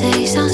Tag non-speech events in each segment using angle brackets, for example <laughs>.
谁想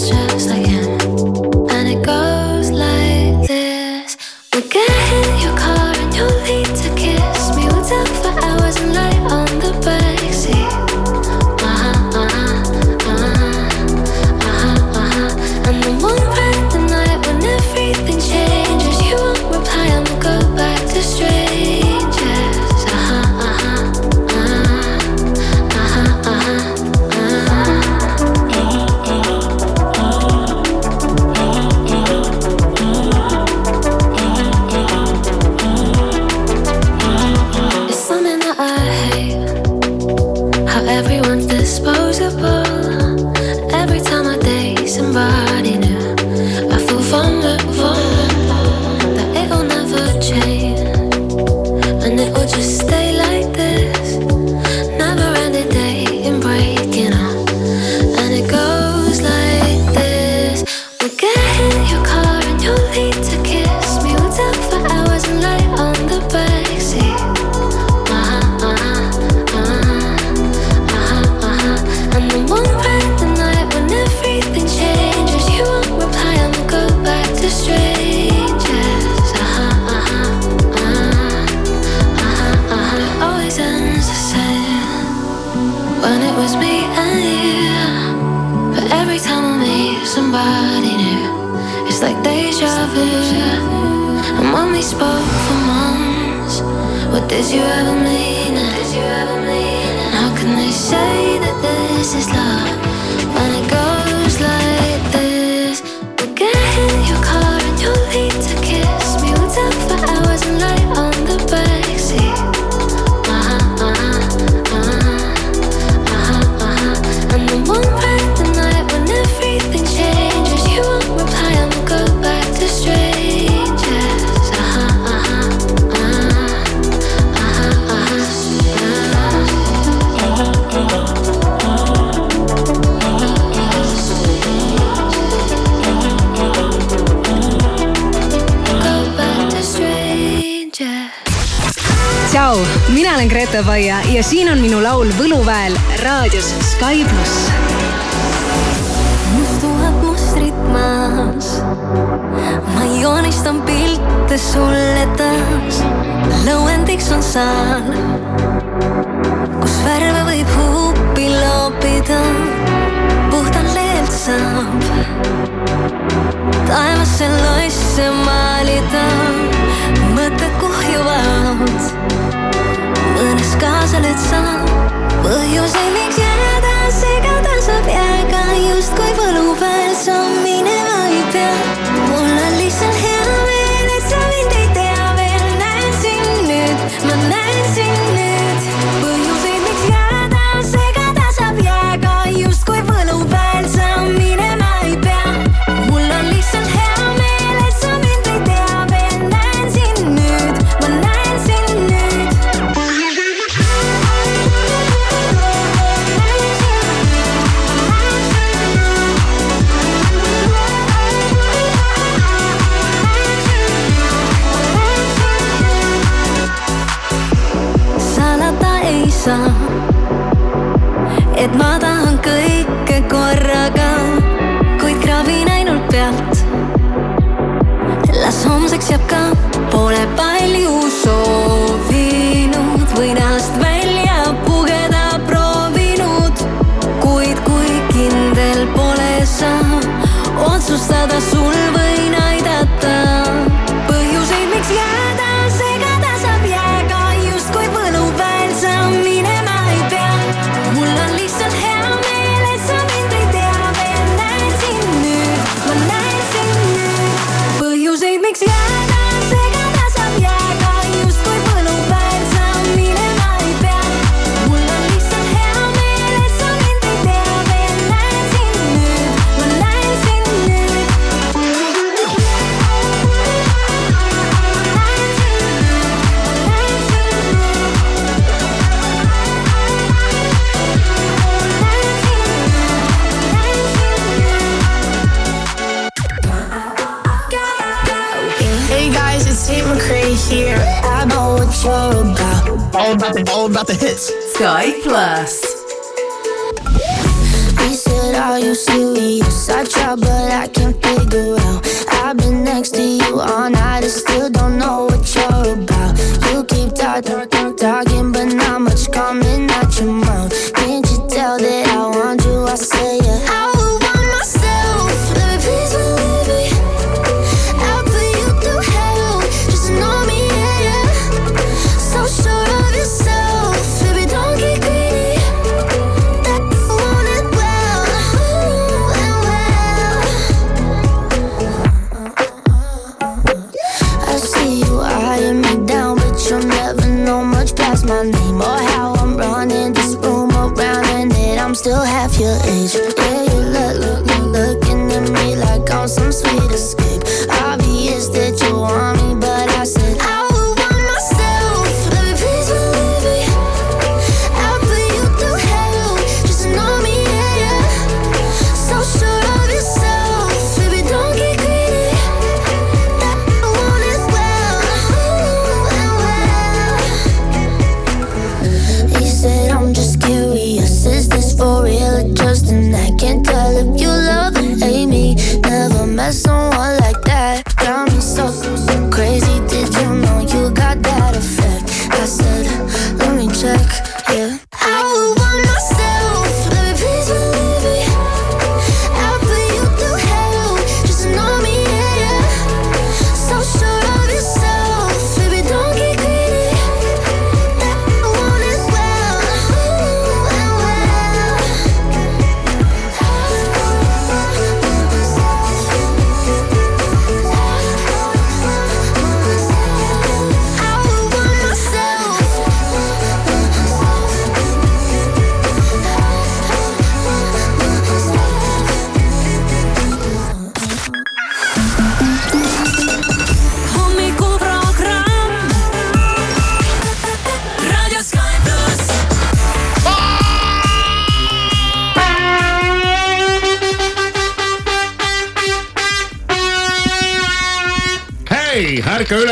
Sky pluss. mustuvad mustrid maas, ma joonistan pilte sulle taas. lõuendiks on saal, kus värve võib huupi loopida, puhtalt leelt saab taevasse loisse maalida, mõtted kuhjuvad, õnnes kaasa nüüd saab põhjuseid, miks jääb. rapping all about the hits. Sky Plus. He said, Are you serious? I try, but I can't figure out. I've been next to you all night and still don't know what you're about. You keep talking, talk, talking, but not much coming out your mouth. Can't you tell that I want you? I say age.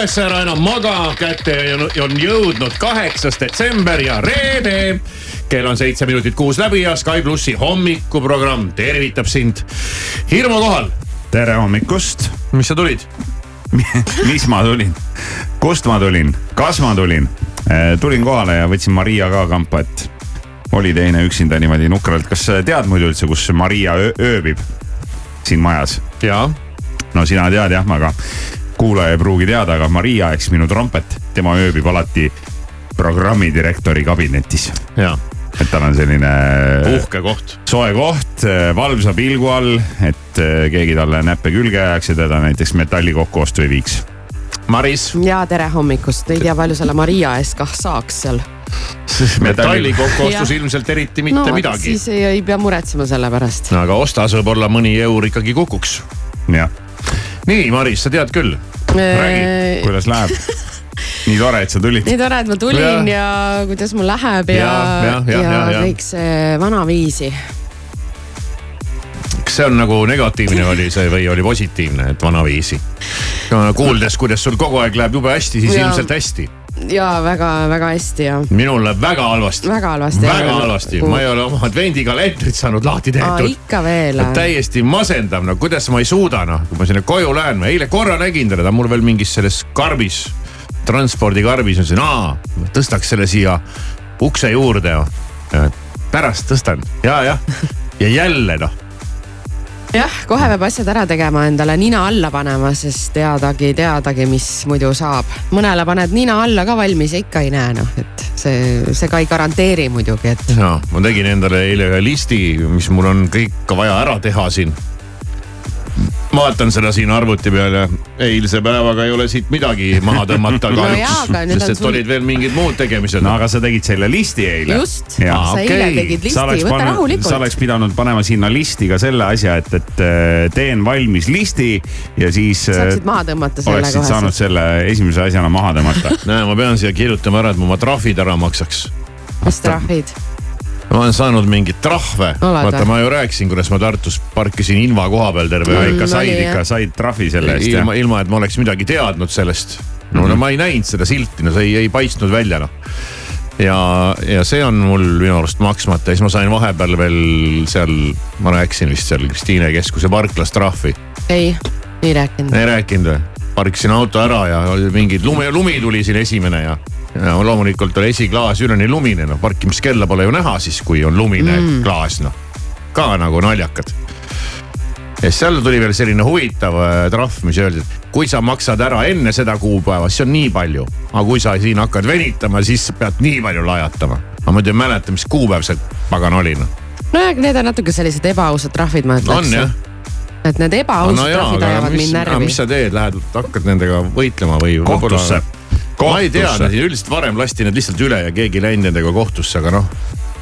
Üles ära enam maga, kätte on, jõudnud kaheksas detsember ja reede. kell on seitse minutit kuus läbi ja Sky plussi hommikuprogramm tervitab sind. Hirmu kohal, tere hommikust, mis sa tulid? mis ma tulin, kust ma tulin, kas ma tulin? tulin kohale ja võtsin Maria ka kampa, et oli teine üksinda niimoodi nukralt. kas sa tead muidu üldse, kus Maria öö- ööbib siin majas? jaa, no sina tead jah, aga kuulaja ei pruugi teada, aga Maria siis minu trompet, tema ööbib alati programmidirektori kabinetis. jaa, et tal on selline uhke koht. soe koht, valvsa pilgu all, et eh, keegi talle näppe külge ajaks ja teda näiteks metalli kokkuostu ei viiks Maris, ja tere hommikust, ei tea, palju selle Maria eest kah saaks seal. metalli kokkuostus ilmselt eriti mitte no midagi. siis ei, ei pea muretsema selle pärast. aga ostas võib-olla mõni eur ikkagi kukuks. jah, nii, Maris, sa tead küll. räägi, kuidas läheb? nii tore, et sa tulid. nii tore, et ma tulin ja, ja kuidas mul läheb ja, Ja, ja, ja, ja, ja, ja. kõik see vanaviisi. kas see on nagu negatiivne oli see või oli positiivne, et vanaviisi? kuuldes, kuidas sul kogu aeg läheb jube hästi, siis Jaa. ilmselt hästi. Ja väga-väga hästi ja minul läheb väga halvasti. väga halvasti. väga halvasti, ma ei ole oma advendikalendrit saanud lahti tehtud. ikka veel. täiesti masendav, no kuidas ma ei suuda, noh, kui ma sinna koju lähen, ma eile korra nägin teda, ta on mul veel mingis selles karbis, transpordikarbis, ma ütlesin, aa, tõstaks selle siia ukse juurde ja pärast tõstan ja, jah, ja jälle noh, jah, kohe peab asjad ära tegema, endale nina alla panema, sest teadagi, teadagi, mis muidu saab. mõnele paned nina alla ka valmis ja ikka ei näe noh, et see, see ka ei garanteeri muidugi, et no ma tegin endale eile ühe listi, mis mul on kõik vaja ära teha siin. Vaatan seda siin arvuti peal ja eilse päevaga ei ole siit midagi maha tõmmata No kahjuks nüüd sest et sul- olid veel mingid muud tegemised no aga sa tegid selle listi eile. just, sa okei. eile tegid sa oleks listi, võta pannud, sa rahulikult. oleks pidanud panema sinna listi ka selle asja, et, et äh, teen valmis listi ja siis äh, saaksid maha tõmmata selle oleksid kohe saanud. selle esimese asjana maha tõmmata. <laughs> näe, ma pean siia kirjutama ära, et ma oma trahvid ära maksaks. mis trahvid? Ma olen saanud mingeid trahve, vaata ma ju rääkisin, kuidas ma Tartus parkisin Inva koha peal terve ja aeg ikka Mm, said ikka, said trahvi selle eest ilma, ilma et ma oleks midagi teadnud sellest. no, Mhm. no ma ei näinud seda silti, no see ei, ei paistnud välja noh. ja, ja see on mul minu arust maksmata ja siis ma sain vahepeal veel seal, ma rääkisin vist seal Kristiine keskuse parklas trahvi. ei, ei rääkinud. ei rääkinud või? parkisin auto ära ja mingid lumi, lumi tuli siin esimene ja, ja loomulikult oli esiklaas üleni lumine, no parkimiskella pole ju näha siis, kui on lumine mm. klaas, noh. ka nagu naljakad. ja siis seal tuli veel selline huvitav äh, trahv, mis öeldi, et kui sa maksad ära enne seda kuupäeva, siis on nii palju. aga kui sa siin hakkad venitama, siis pead nii palju lajatama. ma muidu ei mäleta, mis kuupäev see pagan oli noh. nojah, need on natuke sellised ebaausad trahvid, ma ütleks. on jah et need ebaausad no, trahvid ajavad mind närvi. mis sa teed, lähed, hakkad nendega võitlema või? kohtusse. Ma ei tea, üldiselt varem lasti need lihtsalt üle ja keegi ei läinud nendega kohtusse, aga noh,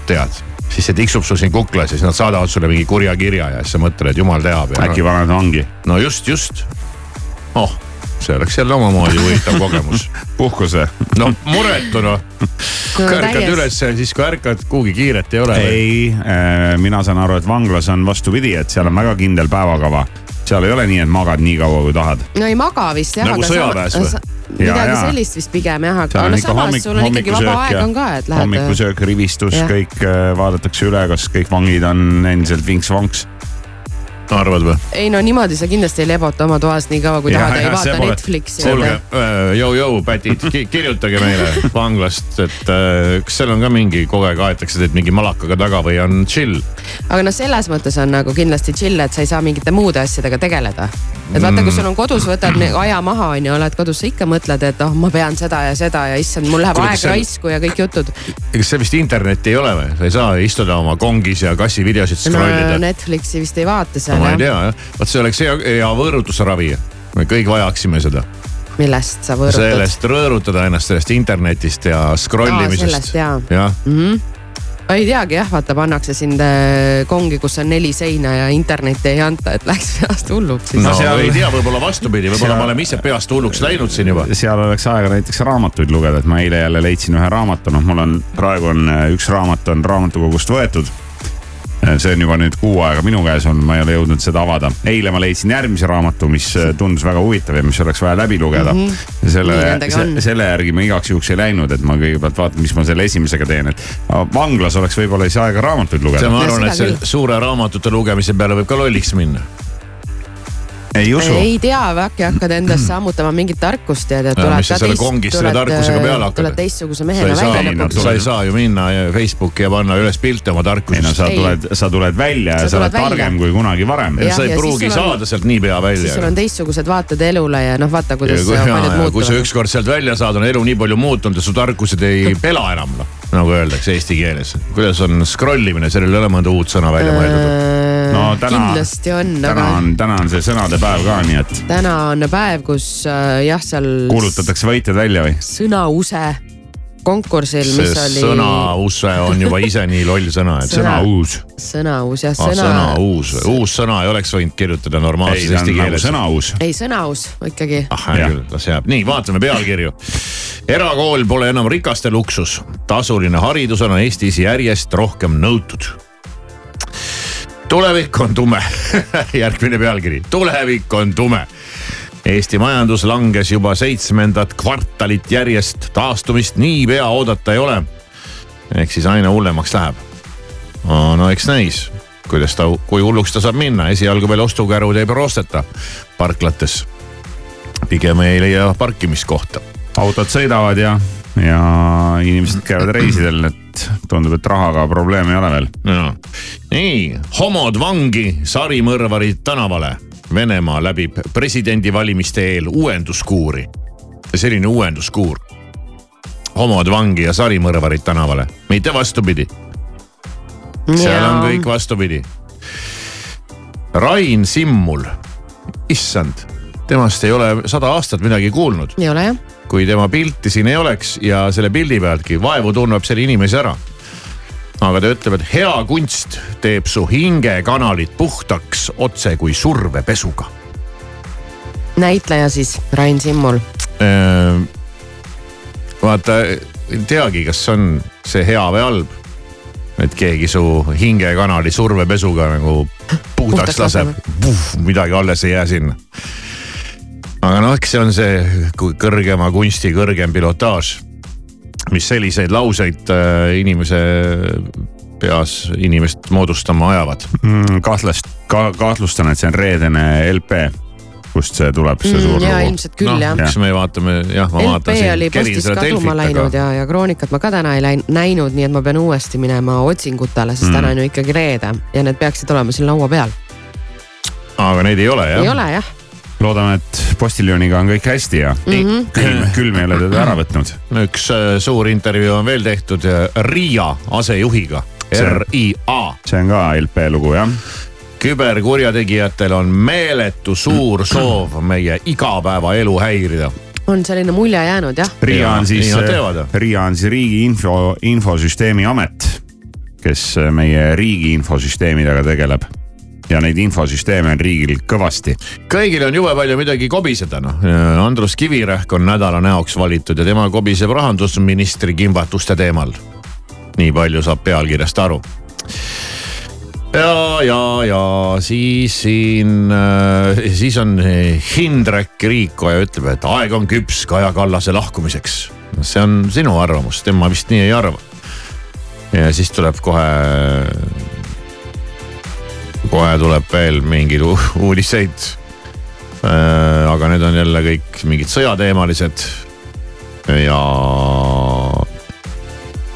tead siis see tiksub sul siin kuklas ja siis nad saadavad sulle mingi kurja kirja ja siis sa mõtled, et jumal teab. äkki no, paned vangi. no just, just. oh see oleks jälle omamoodi huvitav kogemus. <laughs> puhkuse. no muretu noh. ärkad üles ja siis kui ärkad, kuhugi kiiret ei ole. ei äh,, mina saan aru, et vanglas on vastupidi, et seal on väga kindel päevakava seal ei ole nii, et magad nii kaua, kui tahad. no ei maga vist jah. nagu sõjaväes või? midagi sellist vist pigem jah, aga no samas hommik, sul on ikkagi vaba aeg on ka, et lähed. hommikusöök, rivistus, kõik äh, vaadatakse üle, kas kõik vangid on endiselt vinks-vonks arvad või? ei no niimoodi sa kindlasti ei lebota oma toas nii kaua, kui ja, tahad ja ei vaata Netflixi. kuulge, jõu-jõu äh, pätid ki, kirjutage meile <laughs> vanglast, et äh, kas seal on ka mingi, kogu aeg aetakse teid mingi malakaga taga või on chill? aga noh, selles mõttes on nagu kindlasti chill, et sa ei saa mingite muude asjadega tegeleda. et vaata, kui sul on kodus, võtad aja maha, on ju, oled kodus, sa ikka mõtled, et oh, ma pean seda ja seda ja issand, mul läheb Kuule, aeg seal... raisku ja kõik jutud. ega seal vist internetti ei ole või? sa ei saa istuda oma kongis ja kassi videosid scroll ida no,? Netflixi vist ei vaata seal ma ei tea jah, vot see oleks hea, hea võõrutusravi. me kõik vajaksime seda. millest sa võõrutad? sellest rõõrutada ennast sellest internetist ja scroll imisest. sellest jaa ja. mm. -hmm ei teagi jah, vaata pannakse sind äh, kongi, kus on neli seina ja internetti ei anta, et läks <laughs> peast hulluks. no seal ei <laughs> tea, võib-olla vastupidi, võib-olla me oleme ise peast hulluks läinud siin juba. seal oleks aega näiteks raamatuid lugeda, et ma eile jälle leidsin ühe raamatu, noh, mul on praegu on äh, üks raamat on raamatukogust võetud see on juba nüüd kuu aega minu käes olnud, ma ei ole jõudnud seda avada. eile ma leidsin järgmise raamatu, mis äh, tundus väga huvitav ja mis oleks vaja läbi lugeda mm. -hmm. selle, se, selle järgi ma igaks juhuks ei läinud, et ma kõigepealt vaatan, mis ma selle esimesega teen, et vanglas oleks võib-olla ei saa aega raamatuid lugeda. ma arvan, et see suure raamatute lugemise peale võib ka lolliks minna ei usu. ei tea, äkki hakkad endast sammutama mingit tarkust tead, et tuled ka teist, kongis selle tarkusega peale hakkad. tuled teistsuguse mehena välja lõpuks. sa ei saa ju minna Facebooki ja panna üles pilte oma tarkusest. ei no sa tuled, sa tuled välja ja sa oled targem kui kunagi varem. sa ei pruugi saada sealt niipea välja. siis sul on teistsugused vaated elule ja noh, vaata kuidas ja, paljud muutuvad. kui sa ükskord sealt välja saad, on elu nii palju muutunud ja su tarkused ei <laughs> pela enam noh, nagu öeldakse eesti keeles. kuidas on scroll imine, sellel ei ole mõnda uut sõna välja mõeldud äh, no täna, kindlasti on. täna aga... on, täna on see sõnadepäev ka, nii et. täna on päev, kus äh, jah, seal. kuulutatakse võitjad välja või? sõnause konkursil, mis see oli. sõnause on juba ise nii loll sõna, et sõna uus. sõnauus jah, sõna. sõna uus, uus sõna ei oleks võinud kirjutada normaalses eesti nagu keeles. sõnauus. ei, sõnaus ikkagi. ah, hea küll, las jääb, nii vaatame pealkirju. erakool pole enam rikaste luksus, tasuline haridus on Eestis järjest rohkem nõutud tulevik on tume <laughs> järgmine pealkiri, tulevik on tume. Eesti majandus langes juba seitsmendat kvartalit järjest, taastumist niipea oodata ei ole. ehk siis aina hullemaks läheb. no eks näis, kuidas ta, kui hulluks ta saab minna, esialgu veel ostukärud ei prosteta parklates. pigem ei leia parkimiskohta. autod sõidavad ja, ja inimesed käivad reisidel, et tundub, et rahaga probleeme ei ole veel. nii, homod vangi, sarimõrvarid tänavale. Venemaa läbib presidendivalimiste eel uuenduskuuri. selline uuenduskuur. homod vangi ja sarimõrvarid tänavale, mitte vastupidi. seal on kõik vastupidi. Rain Simmul, issand, temast ei ole sada aastat midagi kuulnud. ei ole jah kui tema pilti siin ei oleks ja selle pildi pealtki vaevu tundub selle inimese ära. Aga ta ütleb, et hea kunst teeb su hingekanalit puhtaks otse kui survepesuga. näitleja siis, Rain Simmul äh,. vaata, ei teagi, kas on see hea või halb et keegi su hingekanali survepesuga nagu puhtaks laseb, midagi alles ei jää sinna aga noh, eks see on see kõrgema kunsti kõrgem pilotaaž. Mis selliseid lauseid äh, inimese peas inimest moodustama ajavad. mm, kahtlast ka,, kahtlustan, et see on reedene LP, kust see tuleb, see Mm, suur ja lugu. ilmselt küll noh, jah eks me vaatame, jah, ma LP vaatasin. oli postis kaduma läinud ja, ja Kroonikat ma ka täna ei läinud, näinud, nii et ma pean uuesti minema otsingutele, sest mm. täna on ju ikkagi reede ja need peaksid olema siin laua peal. aga neid ei ole jah? ei ole jah. Loodame, et postiljoniga on kõik hästi ja Mm -hmm. külm, külm ei ole teda ära võtnud. üks äh, suur intervjuu on veel tehtud äh, Riia asejuhiga, R-I-A. see on ka LP lugu jah küberkurjategijatel on meeletu suur <clears throat> soov meie igapäevaelu häirida. on selline mulje jäänud jah. Riia Jaa, on siis teevad., Riia on siis riigi info, infosüsteemi amet, kes meie riigi infosüsteemidega tegeleb. Ja neid infosüsteeme on riigil kõvasti. kõigil on jube palju midagi kobiseda, noh. Andrus Kivirähk on nädala näoks valitud ja tema kobiseb rahandusministri kimbatuste teemal. nii palju saab pealkirjast aru. ja, ja, ja siis siin, siis on Hindrek Riikoja ütleb, et aeg on küps Kaja Kallase lahkumiseks. see on sinu arvamus, tema vist nii ei arva. ja siis tuleb kohe kohe tuleb veel mingeid uudiseid. aga need on jälle kõik mingid sõjateemalised. ja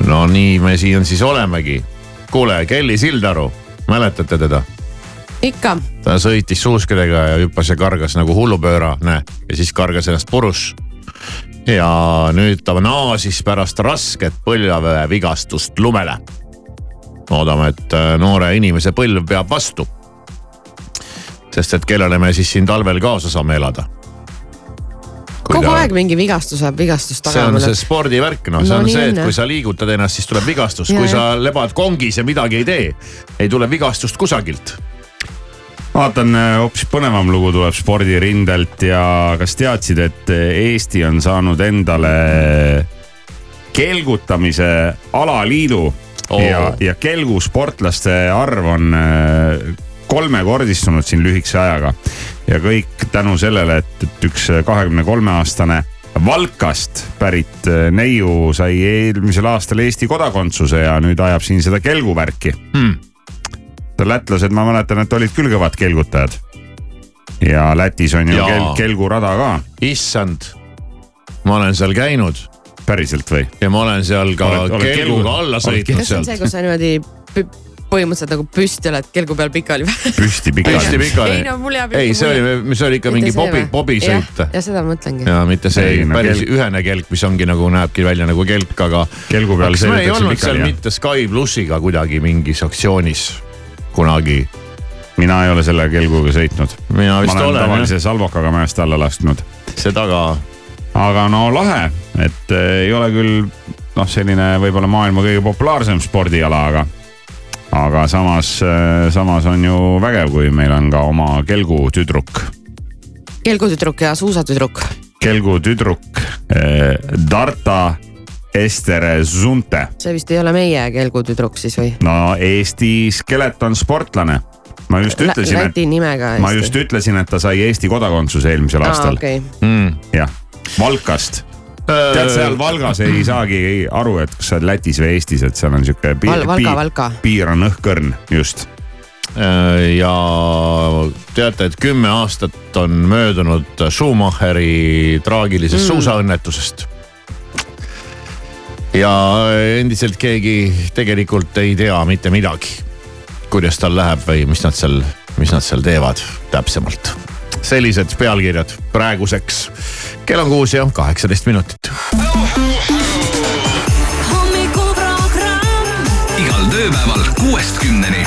no nii me siin siis olemegi. kuule, Kelly Sildaru, mäletate teda? ikka. ta sõitis suuskedega ja hüppas ja kargas nagu hullupööra, näe, ja siis kargas ennast purus. ja nüüd ta naasis pärast rasket põlvevigastust lumele loodame, et äh, noore inimese põlv peab vastu. sest et kellele me siis siin talvel kaasa saame elada. kogu ta... aeg mingi vigastus saab vigastust see taga. on see spordivärk, noh, see No on see, et kui sa liigutad ennast, siis tuleb vigastus, kui sa lebad kongis ja midagi ei tee, ei tule vigastust kusagilt. vaatan äh, hoopis põnevam lugu tuleb spordirindelt ja kas teadsid, et Eesti on saanud endale kelgutamise alaliidu Oo. ja, ja kelgusportlaste arv on äh, kolmekordistunud siin lühikese ajaga. ja kõik tänu sellele, et, et üks kahekümne kolme aastane Valkast pärit äh, neiu sai eelmisel aastal Eesti kodakondsuse ja nüüd ajab siin seda kelguvärki Hmm. lätlased, ma mäletan, et olid küll kõvad kelgutajad. ja Lätis on ju kel, kelgurada ka, issand, ma olen seal käinud päriselt või? ja ma olen seal ka Oled- oled kelguga kelgu- alla sõitnud kas see on see, sealt. kus sa niimoodi põhimõtteliselt nagu püsti oled kelgu peal pikali või? püsti pikali. hästi pikali. ei no mul jääb. ei, see oli, see oli ikka mingi bobi, bobisõit. ja seda ma mõtlengi. ja mitte see Ei, no päris kelk- ühene kelk, mis ongi nagu näebki välja nagu kelk, aga. kelgu peal kas me ei sõidetakse olnud seal pikali jah? mitte Sky plussiga kuidagi mingis aktsioonis kunagi? mina ei ole selle kelguga sõitnud. mina vist olen olen tavalise salvokaga mäest alla lasknud. seda ka. Aga no lahe, et äh, ei ole küll noh, selline võib-olla maailma kõige populaarsem spordiala, aga, aga samas, samas on ju vägev, kui meil on ka oma kelgutüdruk. kelgutüdruk ja suusatüdruk. kelgutüdruk eh, Darta Ester Zunte. see vist ei ole meie kelgutüdruk siis või? no Eesti skeleton sportlane. ma just ütlesin, et Läti nimega. ma just ütlesin, et ta sai Eesti kodakondsuse eelmisel aastal. okei. Mm. jah, Valkast. tead, seal Valgas ei saagi aru, et kas sa oled Lätis või Eestis, et seal on sihuke piir, Valka. piir on õhkõrn, just. Äh, ja teate, et kümme aastat on möödunud Schumacheri traagilisest mm. suusaõnnetusest. ja endiselt keegi tegelikult ei tea mitte midagi, kuidas tal läheb või mis nad seal, mis nad seal teevad täpsemalt. sellised pealkirjad praeguseks. Kell on kuus ja kaheksateist minutit. hommikuprogramm igal tööpäeval kuuest kümneni.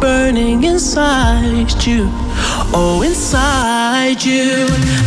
burning inside you. Oh, inside you.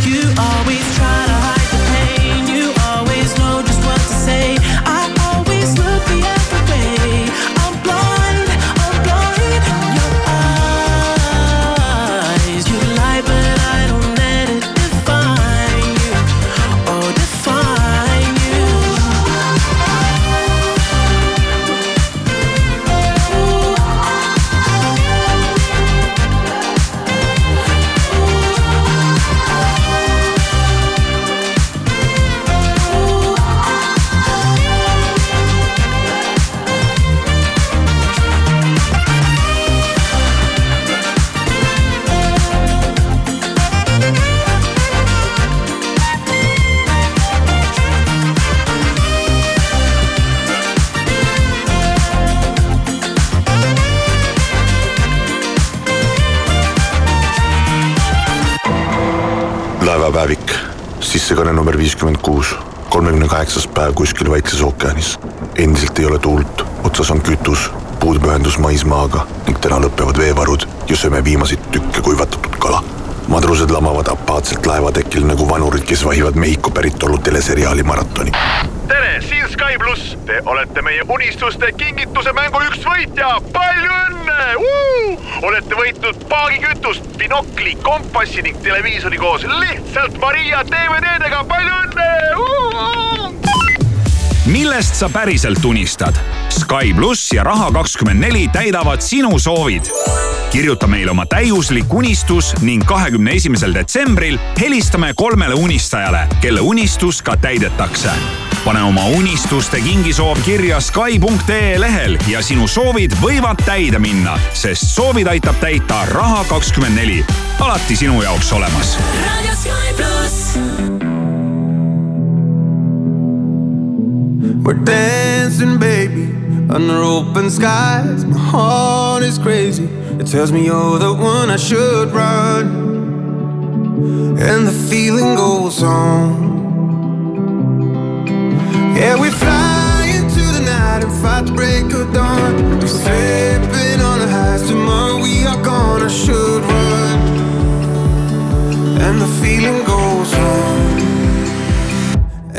Kuus, kolmekümne kaheksas päev kuskil Vaikses ookeanis. endiselt ei ole tuult, otsas on kütus, puudub ühendus maismaaga ning täna lõpevad veevarud ja sööme viimaseid tükke kuivatatud kala. madrused lamavad apaatselt laevatekil nagu vanurid, kes vahivad Mehhiko päritolu teleseriaali maratoni. tere, siin Sky pluss. Te olete meie unistuste kingituse mängu üks võitja. palju õnne! Olete võitnud paagikütust, binokli, kompassi ning televiisori koos lihtsalt Maria DVD-dega. palju õnne! millest sa päriselt unistad? Sky pluss ja Raha24 täidavad sinu soovid. kirjuta meile oma täiuslik unistus ning kahekümne esimesel detsembril helistame kolmele unistajale, kelle unistus ka täidetakse. Pane oma unistuste kingisoov kirja Sky.ee lehel ja sinu soovid võivad täide minna, sest soovid aitab täita Raha24. alati sinu jaoks olemas raadio Sky pluss. We're dancing, baby, under open skies. My heart is crazy. It tells me you're the one I should run. And the feeling goes on.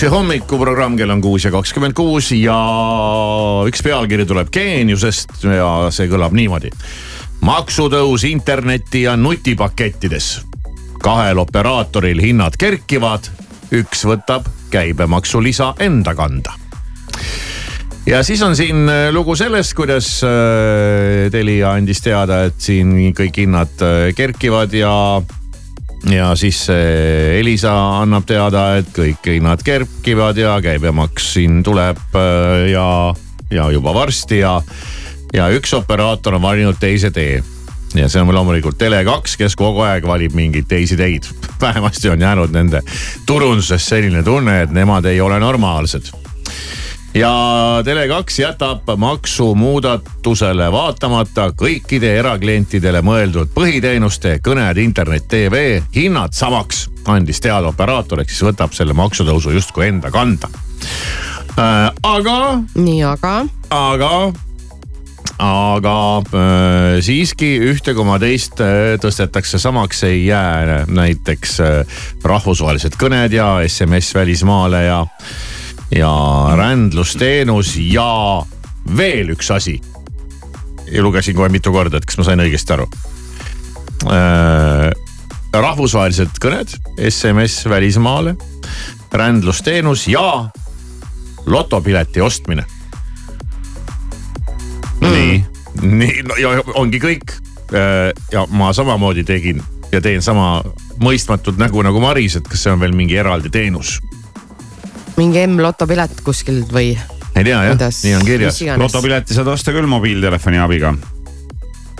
Plussi hommikuprogramm, kell on kuus ja kakskümmend kuus ja üks pealkiri tuleb geeniusest ja see kõlab niimoodi. maksutõus interneti ja nutipakettides. kahel operaatoril hinnad kerkivad, üks võtab käibemaksulisa enda kanda ja siis on siin äh, lugu sellest, kuidas äh, Telia andis teada, et siin kõik hinnad äh, kerkivad ja ja siis Elisa annab teada, et kõik hinnad kerkivad ja käibemaks siin tuleb äh, ja, ja juba varsti ja, ja üks operaator on valinud teise tee. ja see on loomulikult Tele2, kes kogu aeg valib mingeid teisi teid. <laughs> vähemasti on jäänud nende turunduses selline tunne, et nemad ei ole normaalsed ja Tele2 jätab maksumuudatusele vaatamata kõikide eraklientidele mõeldud põhiteenuste, kõned, internet, tv hinnad samaks. andis teada operaator, ehk siis võtab selle maksutõusu justkui enda kanda äh,. aga. nii, aga. aga aga äh, siiski ühte koma teist äh, tõstetakse samaks, ei jää näiteks äh, rahvusvahelised kõned ja SMS välismaale ja ja rändlusteenus ja veel üks asi. ja lugesin kohe mitu korda, et kas ma sain õigesti aru äh,. rahvusvahelised kõned, SMS välismaale, rändlusteenus ja lotopileti ostmine. nii, nii no, ja ongi kõik äh,. ja ma samamoodi tegin ja teen sama mõistmatut nägu nagu Maris, et kas see on veel mingi eraldi teenus mingi M-loto pilet kuskilt või? ei tea jah, nii on kirjas. lotopileti saad osta küll mobiiltelefoni abiga.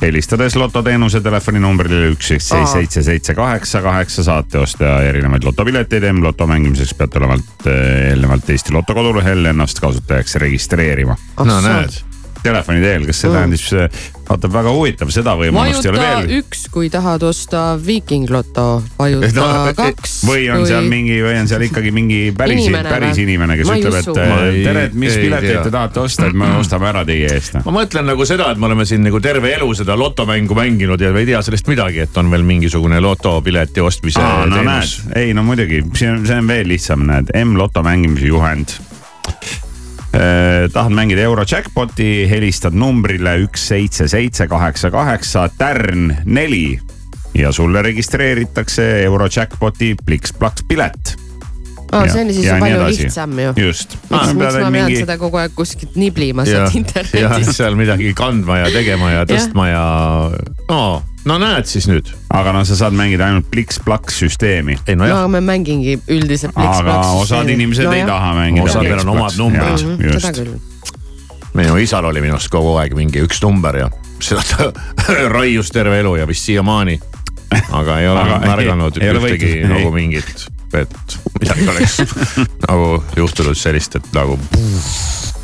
helistades lototeenuse telefoninumbrile üks seitse seitse seitse kaheksa kaheksa saate osta erinevaid lotopileteid. M-loto mängimiseks peate olevalt eelnevalt Eesti Loto kodulehel ennast kasutajaks registreerima. no näed telefoni teel, kas see tähendab, vaata väga huvitav, seda võimalust ei ole veel. üks, kui tahad osta Viiking Loto, vajuta No, kaks. või on seal mingi, või on seal ikkagi mingi päris, Inimene päris inimene, kes Ma ei ütleb, et Ma eh, ei- tere, et mis ei pileteid te tahate osta, et me <clears throat> ostame ära teie eest. ma mõtlen nagu seda, et me oleme siin nagu terve elu seda lotomängu mänginud ja me ei tea sellest midagi, et on veel mingisugune lotopileti ostmise Aa, no teenus. ei no muidugi, see on, see on veel lihtsam, näed, M-loto mängimise juhend. Tahad mängida euro jackpot'i, helistad numbrile üks seitse seitse kaheksa kaheksa tärn neli ja sulle registreeritakse euro jackpot'i pliks-plaks pilet. Ja- see on siis ja palju lihtsam ju. just. miks, miks ma pean seda kogu aeg kuskilt niblima sealt ja internetist? seal midagi kandma ja tegema ja tõstma ja no, no näed siis nüüd. aga no sa saad mängida ainult pliks-plaks süsteemi. ei no nojah, ma mängingi üldiselt aga osad inimesed ei taha mängida. Osadel on omad numbrid. Mhm, seda küll. minu isal oli minu arust kogu aeg mingi üks number ja seda ta <laughs> raius terve elu ja vist siiamaani. aga ei ole Aga ei- märganud ei ole ühtegi nagu ei. mingit, et midagi oleks <laughs> nagu juhtunud sellist, et nagu.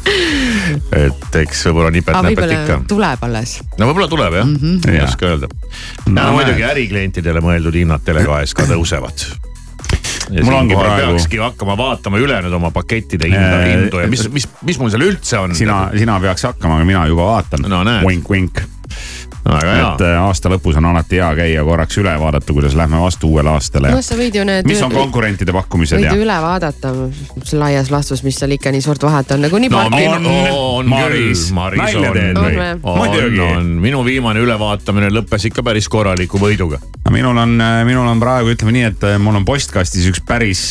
Et eks võib-olla nipet-näpet ikka. tuleb alles. no võib-olla tuleb jah mm, Mhm. -hmm. ei oska öelda. No ja muidugi äriklientidele mõeldud hinnad Tele2-s ka tõusevad. ja Mul ongi praegu- peakski hakkama vaatama üle nüüd oma pakettide hinda, Äh, hindu ja mis, mis, mis mul seal üldse on. sina, sina peaks hakkama, aga mina juba vaatan. No. Vink-vink. Hea et äh, aasta lõpus on alati hea käia korraks üle vaadata, kuidas lähme vastu uuele aastale no sa võid ju need. mis on konkurentide pakkumised võid ja ju üle vaadata laias laastus, mis seal ikka nii suurt vahet on, nagu nii no palju on, on Maris, nalja on, teed või? Muidugi. minu viimane ülevaatamine lõppes ikka päris korraliku võiduga. minul on, minul on praegu ütleme nii, et äh, mul on postkastis üks päris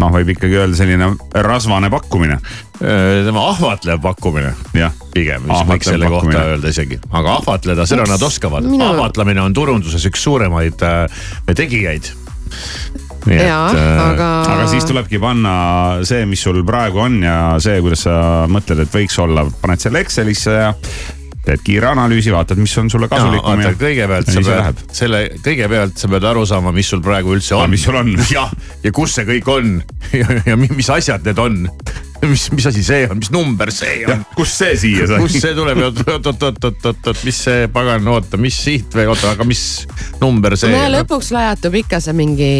noh, võib ikkagi öelda selline rasvane pakkumine. tema ahvatlev pakkumine jah, pigem, mis võiks selle kohta pakkumine. öelda isegi, aga ahvatleda, seda nad oskavad Minu- ahvatlemine on turunduses üks suuremaid äh, tegijaid. jaa, aga. aga siis tulebki panna see, mis sul praegu on ja see, kuidas sa mõtled, et võiks olla, paned selle Excelisse ja teed kiire analüüsi, vaatad, mis on sulle kasulikum ja kõigepealt ja sa pead selle, kõigepealt sa pead aru saama, mis sul praegu üldse on. mis sul on. <laughs> jah, ja kus see kõik on <laughs> ja, ja mi- mis asjad need on. <laughs> mis, mis asi see on, mis number see on? kust see siia sai? kust see tuleb, oot, oot, oot, oot, oot, oot, oot, mis see pagan, oota, mis siit või oota, aga mis number see no on? lõpuks lajatub ikka see mingi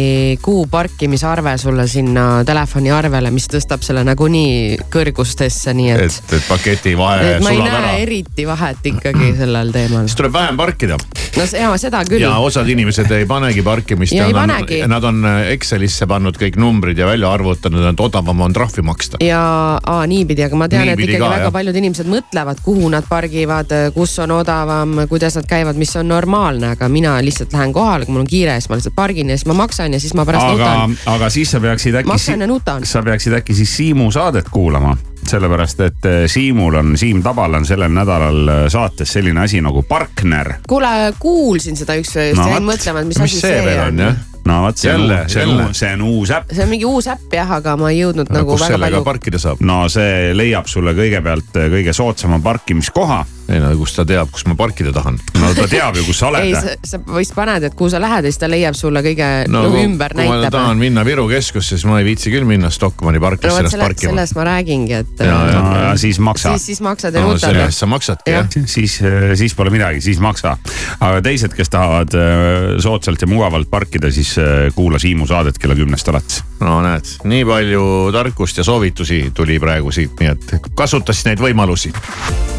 kuu parkimisarve sulle sinna telefoniarvele, mis tõstab selle nagunii kõrgustesse, nii et, et, et paketi vahe et ma ei sulab näe ära. eriti vahet ikkagi <clears throat> sellel teemal. siis tuleb vähem parkida no see- jaa, seda küll ja. osad inimesed ei panegi parkimist Ja ei nad panegi. on, nad on Excelisse pannud kõik numbrid ja välja arvutanud, et odavam on trahvi maksta. ja aa, niipidi, aga ma tean, et ikkagi ka, väga jah. paljud inimesed mõtlevad, kuhu nad pargivad, kus on odavam, kuidas nad käivad, mis on normaalne, aga mina lihtsalt lähen kohale, kui mul on kiire, siis ma lihtsalt pargin ja siis ma maksan ja siis ma pärast aga nutan., aga siis sa peaksid äkki, maksan ja nutan. sa peaksid äkki siis Siimu saadet kuulama, sellepärast et eh, Siimul on, Siim Tabal on sellel nädalal eh, saates selline asi nagu partner. kuule, kuulsin seda ükspäev, just No jäin vot. mõtlema, et mis mis asi see see on on. no vot, see on Jälle,, see on jälle., see on uus äpp. see on mingi uus äpp jah, aga ma ei jõudnud nagu kus väga sellega palju. parkida saab? no see leiab sulle kõigepealt eh, kõige soodsama parkimiskoha. Ei no kust ta teab, kus ma parkida tahan? no ta teab ju, kus sa ei, oled. sa vist paned, et kuhu sa lähed ja siis ta leiab sulle kõige no, nagu ümber kui ma näitab. tahan minna Viru keskusse, siis ma ei viitsi küll minna Stockmanni no parklisse vot ennast parkima. sellest ma räägingi, et Ja, ja. no ja siis maksa siis, siis maksad ja no nutad selle. eest sa maksadki jah Jah.. siis, siis pole midagi, siis maksa. aga teised, kes tahavad eh, soodsalt ja mugavalt parkida, siis kuula Siimu saadet kella kümnest alates. No näed, nii palju tarkust ja soovitusi tuli praegu siit, nii et kasuta siis neid võimalusi.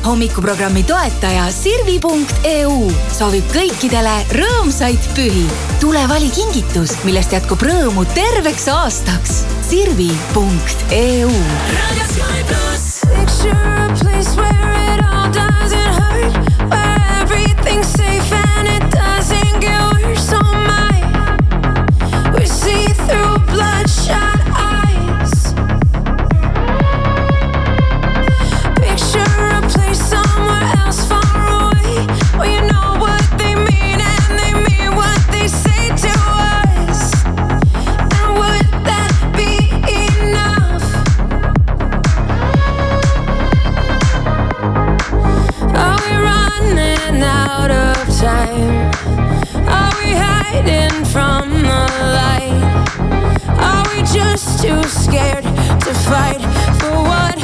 hommikuprogrammi toetaja Sirvi.eu soovib kõikidele rõõmsaid pühi. tule vali kingitus, millest jätkub rõõmu terveks aastaks. Sirvi.eu. Picture a place where from the light? Are we just too scared to fight for what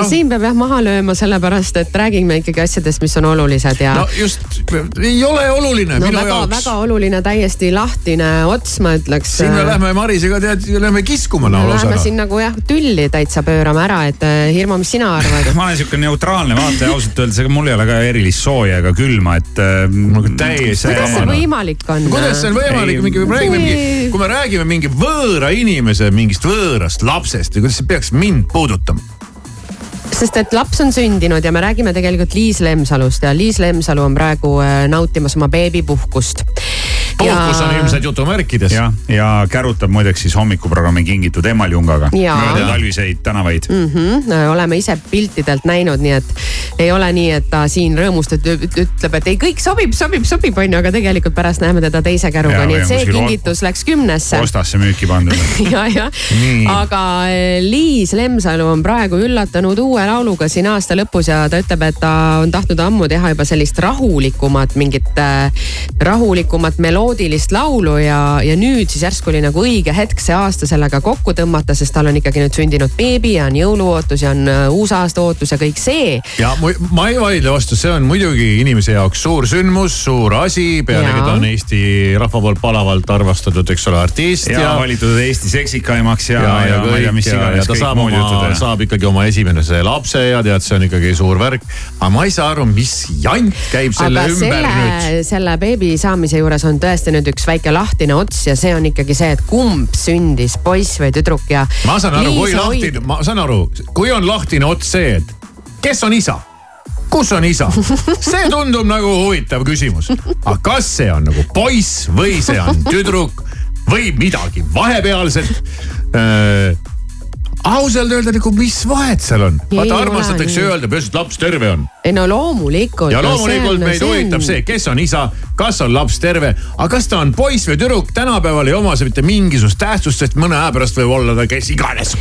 no siin peab jah maha lööma, sellepärast et räägime ikkagi asjadest, mis on olulised ja no just, ei ole oluline no minu väga, jaoks väga. oluline, täiesti lahtine ots, ma ütleks. siin me lähme Marisega tead, lähme kiskuma me lausa läheme. siin nagu jah, tülli täitsa pöörame ära, et äh, Hirmu, mis sina arvad? <laughs> ma olen siuke neutraalne vaataja ausalt öeldes, ega mul ei ole ka erilist sooja ega külma, et äh, täiesti kuidas see võimalik on? kuidas see on võimalik, mingi, me räägime mingi, kui me räägime mingi võõra inimese mingist võõrast lapsest ja kuidas see peaks mind puudutama? Sest et laps on sündinud ja me räägime tegelikult Liis Lemsalust ja Liis Lemsalu on praegu äh, nautimas oma beebipuhkust. Puhkus on ilmselt jutumärkides. jah, ja kärutab muideks siis hommikuprogrammi Kingitud Emaljungaga mööda talviseid tänavaid. mm. -hmm, oleme ise piltidelt näinud, nii et ei ole nii, et ta siin rõõmustab, ütleb, et ei, kõik sobib, sobib, sobib, onju, aga tegelikult pärast näeme teda teise käruga, nii et on see kingitus läks kümnesse. ostasse müüki pandud. ja, ja Nii., aga eh, Liis Lemsalu on praegu üllatanud uue lauluga siin aasta lõpus ja ta ütleb, et ta on tahtnud ammu teha juba sellist rahulikumat, mingit äh, rahulikumat meloodilist laulu ja, ja nüüd siis järsku oli nagu õige hetk see aasta sellega kokku tõmmata, sest tal on ikkagi nüüd sündinud beebi ja on jõuluootus ja on äh, uusaasta ootus ja kõik see. ja mu- ma ei vaidle vastu, see on muidugi inimese jaoks suur sündmus, suur asi, pealegi ta on Eesti rahva poolt palavalt armastatud, eks ole, artist ja, valitud Eesti seksikaimaks ja, ja, ja, ja, ja ma ei tea, kõik mis iganes ta kõik saab oma saab ikkagi oma esimese lapse ja tead, see on ikkagi suur värk. aga ma ei saa aru, mis jant käib selle aga ümber selle nüüd., selle beebi saamise juures on tõesti nüüd üks väike lahtine ots ja see on ikkagi see, et kumb sündis, poiss või tüdruk ja. ma saan aru, kui lahtine, ma saan aru, kui on lahtine ots see, et kes on isa kus on isa? see tundub nagu huvitav küsimus. aga kas see on nagu poiss või see on tüdruk või midagi vahepealset äh,? Ausalt öelda nagu, mis vahet seal on? Vaata armastatakse öelda, peaasi, et laps terve on. ei no loomulikult. ja loomulikult meid huvitab see, kes on isa, kas on laps terve, aga kas ta on poiss või tüdruk, tänapäeval ei oma see mitte mingisugust tähtsust, sest mõne aja pärast võib olla ta kes iganes.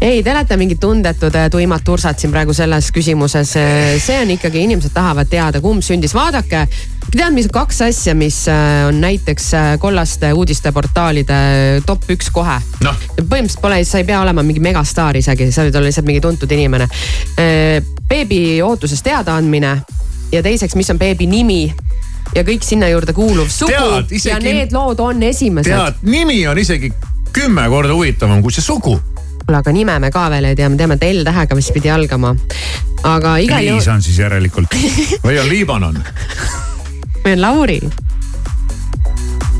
ei, te olete mingid tundetud äh, tuimad tursad siin praegu selles küsimuses. see on ikkagi, inimesed tahavad teada, kumb sündis, vaadake. tead, mis kaks asja, mis äh, on näiteks äh, kollaste uudisteportaalide top üks kohe noh, põhimõtteliselt pole, sa ei pea olema mingi megastaar isegi, sa võid olla lihtsalt mingi tuntud inimene. beebi ootusest teadaandmine ja teiseks, mis on beebi nimi ja kõik sinna juurde kuuluv sugu Tead, isegi- ja need lood on esimesed. tead, nimi on isegi kümme korda huvitavam kui see sugu. Aga nime me ka veel ei tea, me teame, et L-tähega vist pidi algama. aga igal Liis juhul, on siis järelikult. või on Liibanon, meil on Lauri,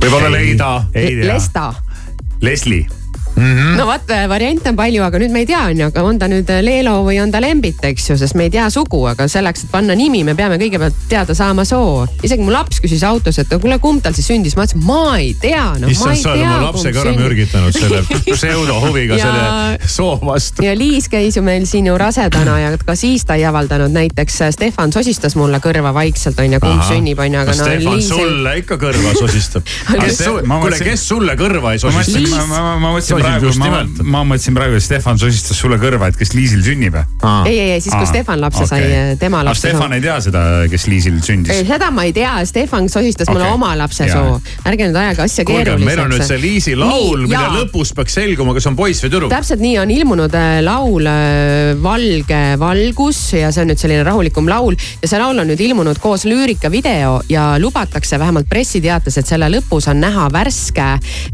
võib-olla Leida. ei tea. Lesta. Leslie. no vot, variante on palju, aga nüüd me ei tea, onju, aga on ta nüüd Leelo või on ta Lembit, eks ju, sest me ei tea sugu, aga selleks, et panna nimi, me peame kõigepealt teada saama soo. isegi mu laps küsis autos, et kuule, kumb tal siis sündis, ma ütlesin, ma ei tea, ma issand, ei sa oled tea. oma lapse ka ära mürgitanud selle <laughs> pseudohuviga Ja- selle soo vastu. ja Liis käis ju meil siin ju rasedana ja ka siis ta ei avaldanud, näiteks äh, Stefan sosistas mulle kõrva vaikselt onju, kumb sünnib onju, aga no Stefan Liis sulle ikka kõrva sosistab? <laughs> ma kuule, kes sulle kõrva ei ma mõtlesin, sosista? ma, ma, ma mõtlesin praegu just, ma, ma mõtlesin praegu, et Stefan sosistas sulle kõrva, et kes Liisil sünnib. ei, ei, ei siis kui Stefan lapse sai, tema aga lapse Stefan ei tea seda, kes Liisil sündis ei, seda ma ei tea, Stefan sosistas mulle Okei. oma lapse Jaa. soo. ärge nüüd ajage asja kuulge, meil on nüüd see keeruliseks. Liisi laul, mille jaa. lõpus peaks selguma, kas on poiss või tüdruk. täpselt nii on ilmunud äh, laul äh, Valge valgus ja see on nüüd selline rahulikum laul ja see laul on nüüd ilmunud koos lüürikavideo ja lubatakse vähemalt pressiteates, et selle lõpus on näha värske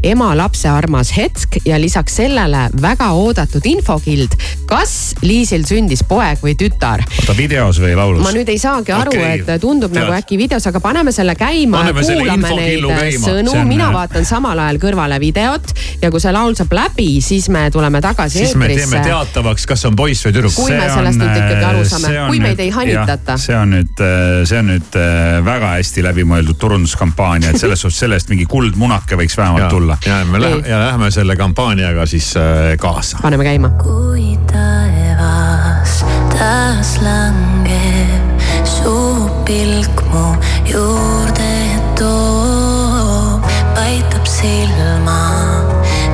ema-lapse armas hetk ja lisaks sellele väga oodatud infokild, kas Liisil sündis poeg või tütar oota, videos või laulus? ma nüüd ei saagi aru okay,, et tundub tead. nagu äkki videos, aga paneme selle käima Paneme ja selle kuulame neid infokillu käima. sõnu See, on- mina vaatan samal ajal kõrvale videot ja kui see laul saab läbi, siis me tuleme tagasi siis me teeme eetrisse. teatavaks, kas on poiss või tüdruk. Kui me sellest nüüd ikkagi aru saame, kui meid ei hanitata. see on nüüd, see on nüüd äh, väga hästi läbimõeldud turunduskampaania, et selles suhtes sellest mingi kuldmunake võiks vähemalt tulla. ja me lähme ja lähme selle kampaaniaga siis äh, kaasa. paneme käima. kui taevas taas langeb, su pilk mu juurde toob, paitab silma,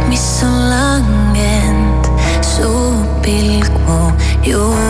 mis on langenud, su pilk mu juurde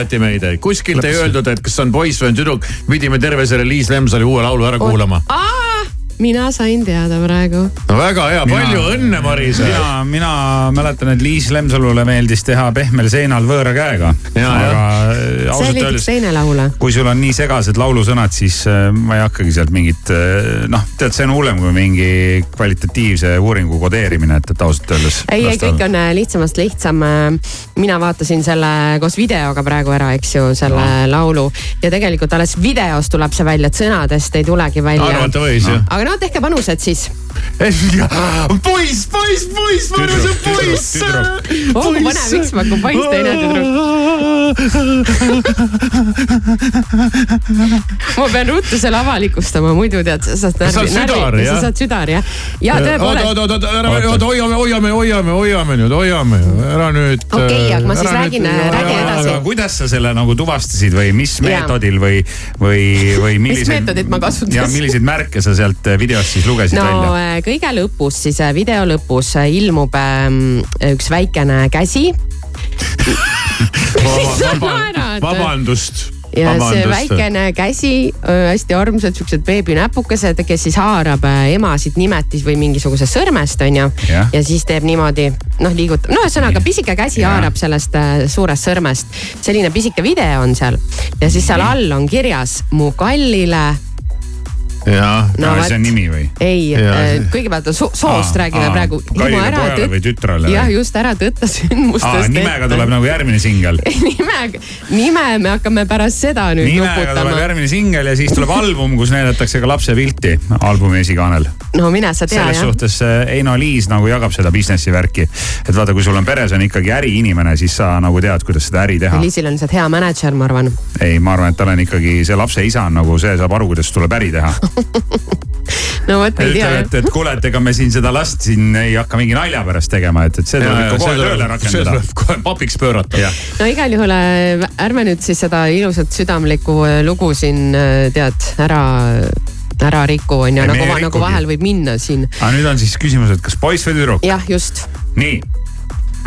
jobutati meid, kuskilt ei öeldud, et kas on poiss või on tüdruk. pidime terve selle Liis Lemsali uue laulu ära kuulama. mina sain teada praegu. no väga hea, Mina- palju õnne, Marise. mina, mina mäletan, et Liis Lemsalule meeldis teha pehmel seinal võõra käega. Ja, aga ausalt öeldes, teine laul. kui sul on nii segased laulusõnad, siis äh, ma ei hakkagi sealt mingit, noh, tead, see on hullem kui mingi kvalitatiivse uuringu kodeerimine, et, et ausalt öeldes. ei, ei kõik on äh, lihtsamast lihtsam. mina vaatasin selle koos videoga praegu ära, eks ju, selle no. laulu ja tegelikult alles videos tuleb see välja, et sõnadest ei tulegi välja. arvata võis No. jah. aga no tehke panused siis. poiss, poiss, poiss, mõnus poiss. oh kui põnev, üks pakub poiss, teine tüdruk. ma pean ruttu selle avalikustama, muidu tead, sa saad Sa saad südar, jah? sa saad südar jah. ja oot, tõepoolest, oot, oot, ära, oota, hoiame, hoiame, hoiame, hoiame nüüd, hoiame, ära nüüd. Okei, aga ma siis räägin, räägin edasi. aga kuidas sa selle nagu tuvastasid või mis meetodil või, või, või milliseid. meetodit ma kasutasin? ja milliseid märke sa sealt videost siis lugesid välja? Äh, kõige lõpus siis äh, video lõpus äh, ilmub ähm, üks väikene käsi. naerad. vabandust. ja see väikene käsi, hästi armsad siuksed beebinäpukesed, kes siis haarab emasid nimetis või mingisugusest sõrmest onju. Ja siis teeb niimoodi noh, liigutab, no ühesõnaga pisike käsi Jah. haarab sellest suurest sõrmest. selline pisike video on seal ja siis seal all on kirjas mu kallile jah, no see on nimi või? ei Jaa,, kõigepealt on so soost Aa, räägime aa, praegu. kallile pojale või tütrele või? jah, just ära tõtta sündmustest. nimega tuleb nagu järgmine singel. <laughs> nimega, nime me hakkame pärast seda nüüd nimega tuleb nuputama. järgmine singel ja siis tuleb album, kus näidatakse ka lapse pilti albumi esikaanel. no mine sa tea selles jah. suhtes äh, Eino Liis nagu jagab seda businessi värki. et vaata, kui sul on peres on ikkagi äriinimene, siis sa nagu tead, kuidas seda äri teha. Liisil on lihtsalt hea mänedžer, ma arvan. ei, ma arvan, et tal on ikkagi see lapse isa on nagu see saab aru, kuidas tuleb äri teha. <laughs> <laughs> no vot, ei tea et, et kuule, et ega me siin seda last siin ei hakka mingi nalja pärast tegema, et, et see tuleb ikka kohe tööle rakendada. kohe papiks pöörata. no igal juhul äh, ärme nüüd siis seda ilusat südamlikku äh, lugu siin äh, tead ära, ära riku on ju, nagu nagu vahel võib minna siin. aga nüüd on siis küsimus, et kas poiss või tüdruk? jah, just, nii,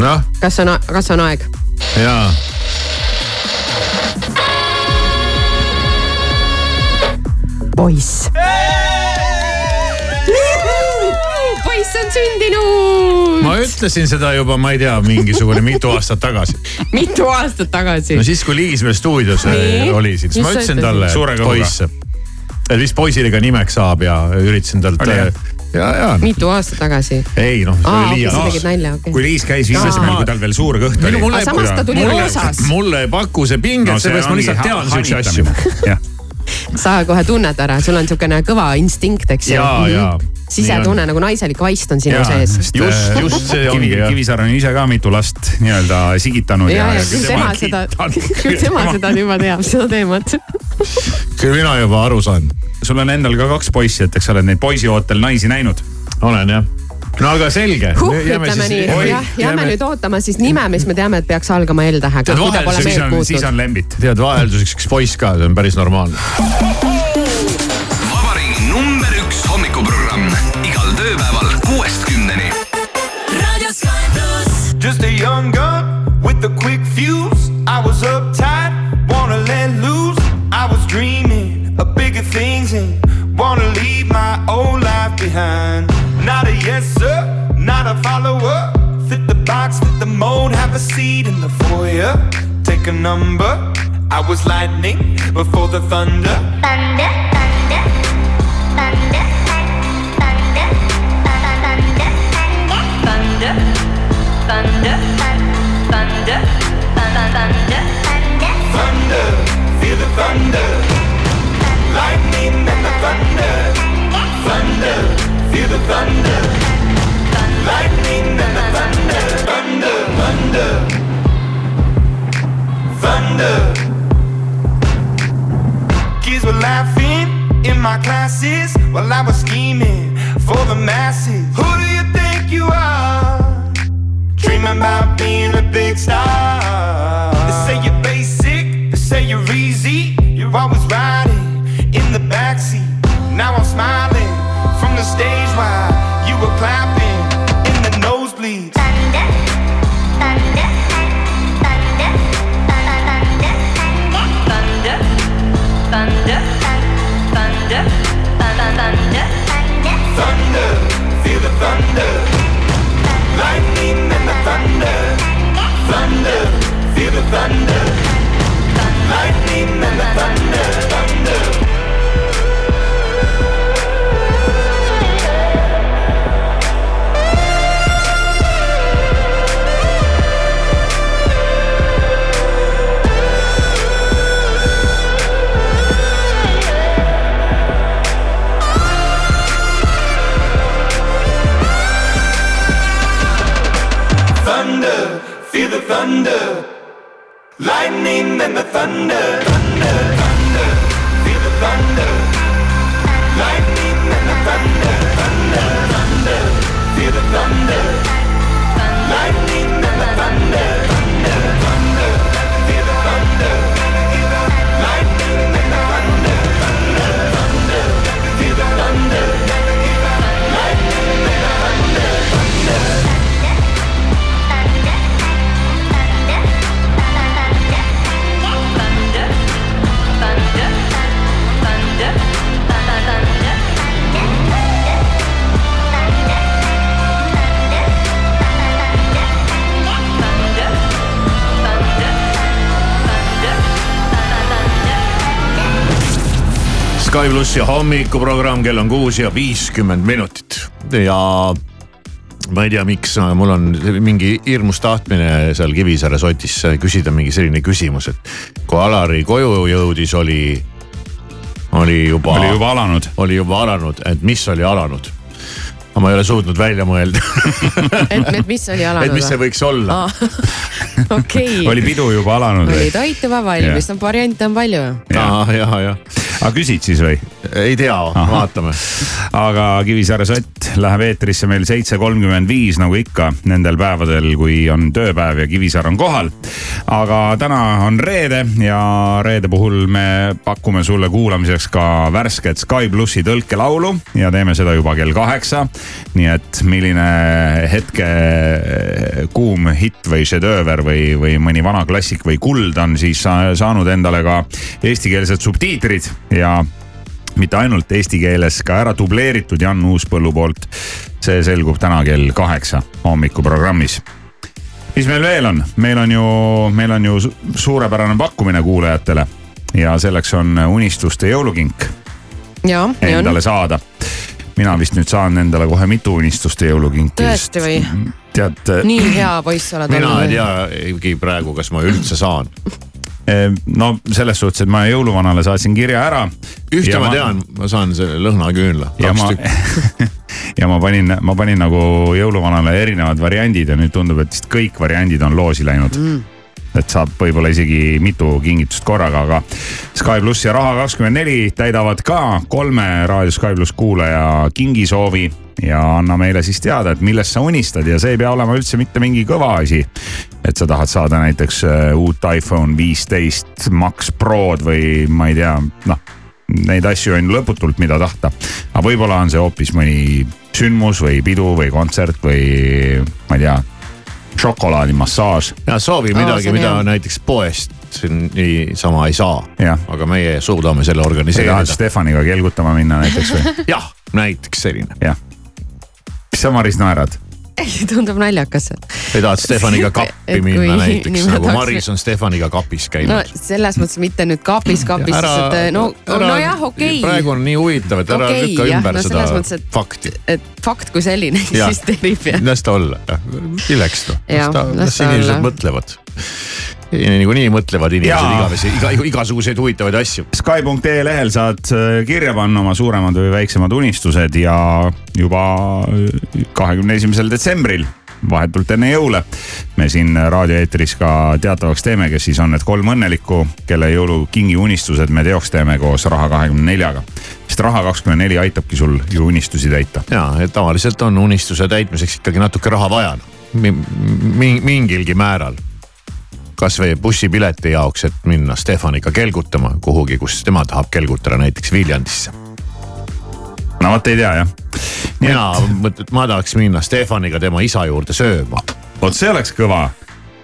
noh, kas on, kas on aeg? jaa. poiss. poiss on sündinud ma ütlesin seda juba, ma ei tea, mingisugune mitu aastat tagasi. mitu aastat tagasi no. siis, kui Liis veel stuudios Nii? oli, siis Mis ma ütlesin talle, poiss, et vist poisile ka nimeks saab ja üritasin talt. Oli, ja ja, mitu aastat tagasi? ei noh, see aa, oli liialt tegid nalja, okei kui. Liis käis viimasel, kui tal veel suur kõht oli. Samas ta tuli roosas. mulle ei paku see pinget no,, seepärast ma lihtsalt tean siukseid asju. Sa kohe tunned ära, sul on niisugune kõva instinkt, eks ju. Jaa. sisetunne nagu naiselik vaist on sinu sees. Just- just <laughs> see ongi, Kivi, jah. Kivisaar on ise ka mitu last nii-öelda sigitanud ja, ja, ja küll tema seda, <laughs> küll tema seda juba teab, seda teemat. <laughs> küll mina juba aru saan. sul on endal ka kaks poissi, et eks sa oled neid poisiootel naisi näinud. olen jah. No aga selge. huh, ütleme nii, jah, jääme nüüd ootama siis nime, mis me teame, et peaks algama L-tähega, Tead, kui ta vahel pole siis on lembit. tead vahelduseks üks poiss ka, see on päris normaalne. vabariigi number üks hommikuprogramm igal tööpäeval kuuest kümneni. Just a young gun with a quick fuse. I was uptight, wanna let loose. I was dreaming of bigger things and wanna leave my old life behind. Not a yes sir, a follower. Fit the box, fit the mold, have a seat in the foyer. Take a number. I was lightning before the thunder. Thunder, thunder, thunder, thunder, thunder, thunder, thunder, thunder, thunder, Thunder, thunder. feel the thunder. Lightning and the thunder. Thunder, feel the thunder. My classes while I was scheming for the masses. Who do you think you are? Dreaming about being a big star. Lightning and the thunder. Thunder, thunder, feel the thunder. Lightning and the thunder. Thunder, thunder, feel the thunder. Sky plussi hommikuprogramm, kell on kuus ja viiskümmend minutit ja ma ei tea, miks, mul on mingi hirmus tahtmine seal Kivisaare sotis küsida mingi selline küsimus, et kui Alari koju jõudis, oli, oli juba. Oli juba alanud. oli juba alanud, et mis oli alanud. Aga ma ei ole suutnud välja mõelda, <laughs> et, et mis oli alanud et mis see võiks olla. <laughs> okei, oli pidu juba alanud oli või? toit juba valmis, no variante on palju. ja, ja, ja aga küsid siis või? ei tea, vaatame. aga Kivisaare sott läheb eetrisse meil seitse kolmkümmend viis nagu ikka nendel päevadel, kui on tööpäev ja Kivisaar on kohal. aga täna on reede ja reede puhul me pakume sulle kuulamiseks ka värsket Sky plussi tõlkelaulu ja teeme seda juba kell kaheksa. Nii et milline hetke kuum hitt või šedööver või, või mõni vana klassik või kuld on siis sa- saanud endale ka eestikeelsed subtiitrid ja mitte ainult eesti keeles, ka ära dubleeritud Jan Uuspõllu poolt. see selgub täna kell kaheksa hommikuprogrammis. mis meil veel on, meil on ju, meil on ju su- suurepärane pakkumine kuulajatele ja selleks on unistuste jõulukink nii on endale. saada. Mina vist nüüd saan endale kohe mitu unistuste jõulukinki. tõesti või? tead, nii hea poiss oled mina ei olnud. teagi praegu, kas ma üldse saan. no selles suhtes, et ma jõuluvanale saatsin kirja ära. ühte ma tean, ma saan selle lõhnaküünla. ja ma, <laughs> ja ma panin, ma panin nagu jõuluvanale erinevad variandid ja nüüd tundub, et vist kõik variandid on loosi läinud mm.. Et saab võib-olla isegi mitu kingitust korraga, aga Sky pluss ja Raha kakskümmend neli täidavad ka kolme Raadio Sky pluss kuulaja kingisoovi ja anna meile siis teada, et millest sa unistad ja see ei pea olema üldse mitte mingi kõva asi. et sa tahad saada näiteks äh, uut iPhone viisteist Max Prod või ma ei tea, noh neid asju on lõputult, mida tahta. aga võib-olla on see hoopis mõni sündmus või pidu või kontsert või ma ei tea, šokolaadimassaaž. ja soovi midagi on mida hea. näiteks poest niisama ei saa. aga meie suudame selle sa tahad organiseerida. Stefaniga kelgutama minna näiteks või? <laughs> jah, näiteks selline. jah. mis sa, Maris, naerad? Tundub naljakas. või tahad Stefaniga <laughs> kappi minna näiteks nagu tahaks- Maris on Stefaniga kapis no käinud. selles mõttes mitte nüüd kapis, kapis, sest et no, nojah, okei praegu on nii huvitav, et ära Okei, lükka jah, ümber no seda mõttes, et- fakti. et fakt kui selline <laughs> eksisteerib ja. las ta olla, milleks noh, las ta, las inimesed mõtlevad. Niikuinii mõtlevad inimesed igavesi, iga, igasuguseid huvitavaid asju. Sky.ee lehel saad äh, kirja panna oma suuremad või väiksemad unistused ja juba äh, kahekümne esimesel detsembril vahetult enne jõule me siin raadioeetris ka teatavaks teeme, kes siis on need kolm õnnelikku, kelle jõulukingi unistused me teoks teeme koos Raha kahekümne neljaga. sest Raha kakskümmend neli aitabki sul ju unistusi täita. ja, et tavaliselt on unistuse täitmiseks ikkagi natuke raha vaja mi,. Mi, mingilgi määral. Kasvõi bussipileti jaoks, et minna Stefaniga kelgutama kuhugi, kus tema tahab kelgutada, näiteks Viljandisse. no vot ei tea jah. mina mõtlen, et ma tahaks minna Stefaniga tema isa juurde sööma. vot see oleks kõva.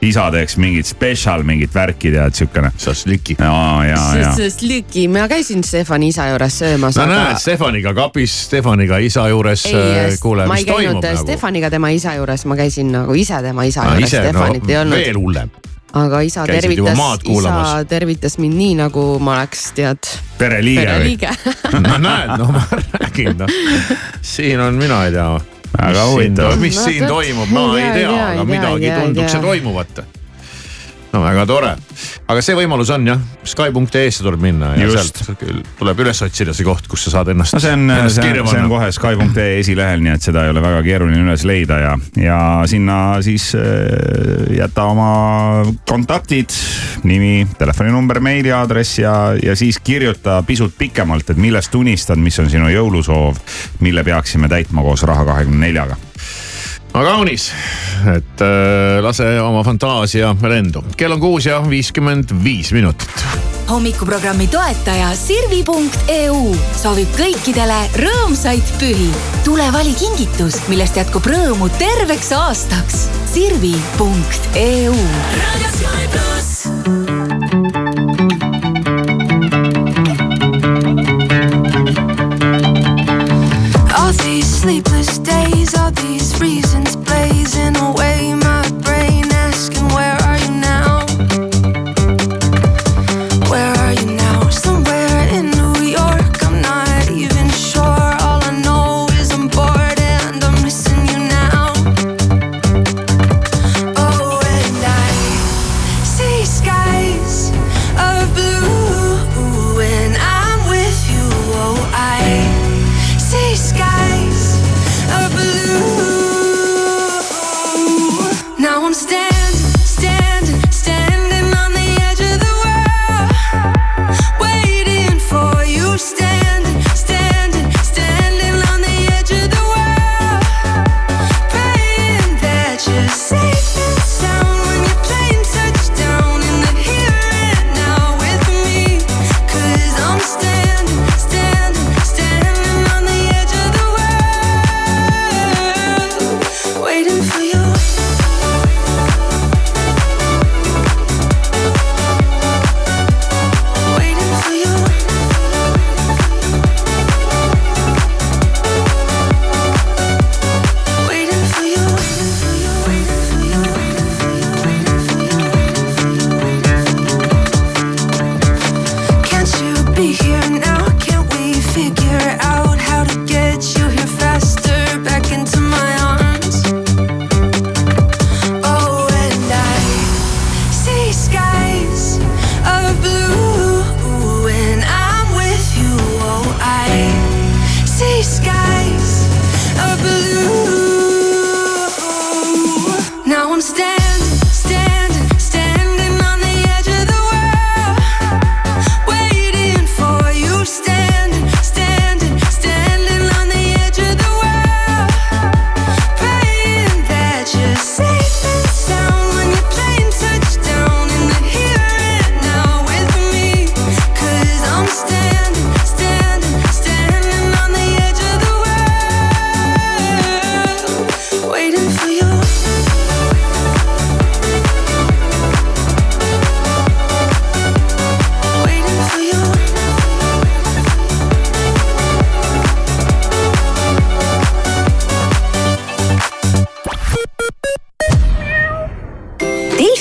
isa teeks mingit spetsial, mingit värki tead siukene. sa oled liki. ja, ja, ja. sest Lüki, ma käisin Stefani isa juures söömas, no aga näed, Stefaniga kapis, Stefaniga isa juures. ei, kuule, ma mis toimub nagu. Stefaniga tema isa juures, ma käisin nagu ise tema isa Ah, juures, ise, no Stefanit ei olnud. veel hullem. Aga isa Käisid tervitas isa tervitas mind nii nagu ma oleks tead pereliige või? pereliige. <laughs> no näed, no ma räägin noh, siin on, mina ei tea. Väga huvitav. mis No siin toimub, ma ei tea, aga midagi see toimuvat no väga tore, aga see võimalus on jah, Skype.ee-sse tuleb minna ja Just. sealt tuleb üles otsida see koht, kus sa saad ennast. no see on, see on, see on kohe Skype.ee esilehel, nii et seda ei ole väga keeruline üles leida ja, ja sinna siis äh, jäta oma kontaktid, nimi, telefoninumber, meiliaadress ja, ja siis kirjuta pisut pikemalt, et millest unistad, mis on sinu jõulusoov, mille peaksime täitma koos Raha24-ga no kaunis, et äh, lase oma fantaasia lendu. kell on kuus ja viiskümmend viis minutit. hommikuprogrammi toetaja Sirvi.eu soovib kõikidele rõõmsaid pühi. tule vali kingitus, millest jätkub rõõmu terveks aastaks. Sirvi.eu. these sleepless days, all these reasons blazing away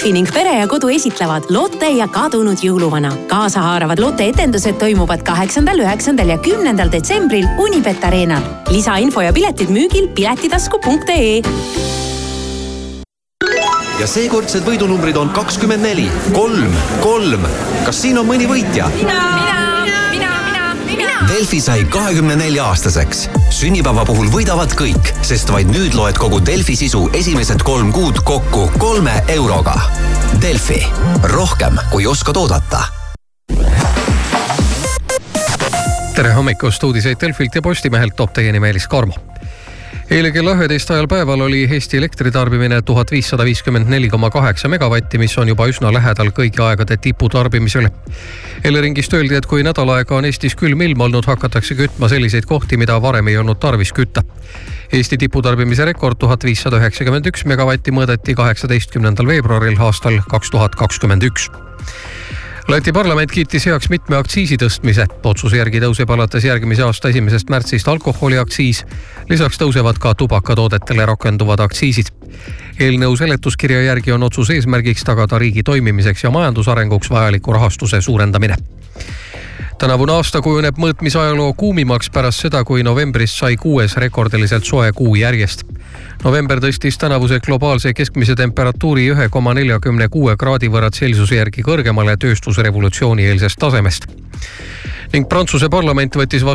Delfi ning Pere ja Kodu esitlevad Lotte ja kadunud jõuluvana. kaasahaaravad Lotte etendused toimuvad kaheksandal, üheksandal ja kümnendal detsembril Unibet Arenal. lisainfo ja piletid müügil piletitasku.ee ja seekordsed võidunumbrid on kakskümmend neli, kolm, kolm. kas siin on mõni võitja? Delfi sai kahekümne nelja aastaseks. sünnipäeva puhul võidavad kõik, sest vaid nüüd loed kogu Delfi sisu esimesed kolm kuud kokku kolme euroga. Delfi, rohkem kui oskad oodata tere hommikust, uudiseid Delfilt ja Postimehelt toob teieni Meelis Karmo eile kella üheteist ajal päeval oli Eesti elektritarbimine tuhat viissada viiskümmend neli koma kaheksa megavatti, mis on juba üsna lähedal kõigi aegade tiputarbimisele. Eleringist öeldi, et kui nädal aega on Eestis külm ilm olnud, hakatakse kütma selliseid kohti, mida varem ei olnud tarvis kütta. Eesti tiputarbimise rekord tuhat viissada üheksakümmend üks megavatti mõõdeti kaheksateistkümnendal veebruaril aastal kaks tuhat kakskümmend üks Läti parlament kiitis heaks mitme aktsiisi tõstmise. otsuse järgi tõuseb alates järgmise aasta esimesest märtsist alkoholiaktsiis. lisaks tõusevad ka tubakatoodetele rakenduvad aktsiisid. eelnõu seletuskirja järgi on otsuse eesmärgiks tagada riigi toimimiseks ja majandusarenguks vajaliku rahastuse suurendamine tänavune aasta kujuneb mõõtmisajaloo kuumimaks pärast seda, kui novembrist sai kuues rekordiliselt soe kuu järjest. November tõstis tänavuse globaalse keskmise temperatuuri ühe koma neljakümne kuue kraadi võrra Celsiuse järgi kõrgemale tööstusrevolutsiooni eelsest tasemest. Ning Prantsuse parlament võttis vastu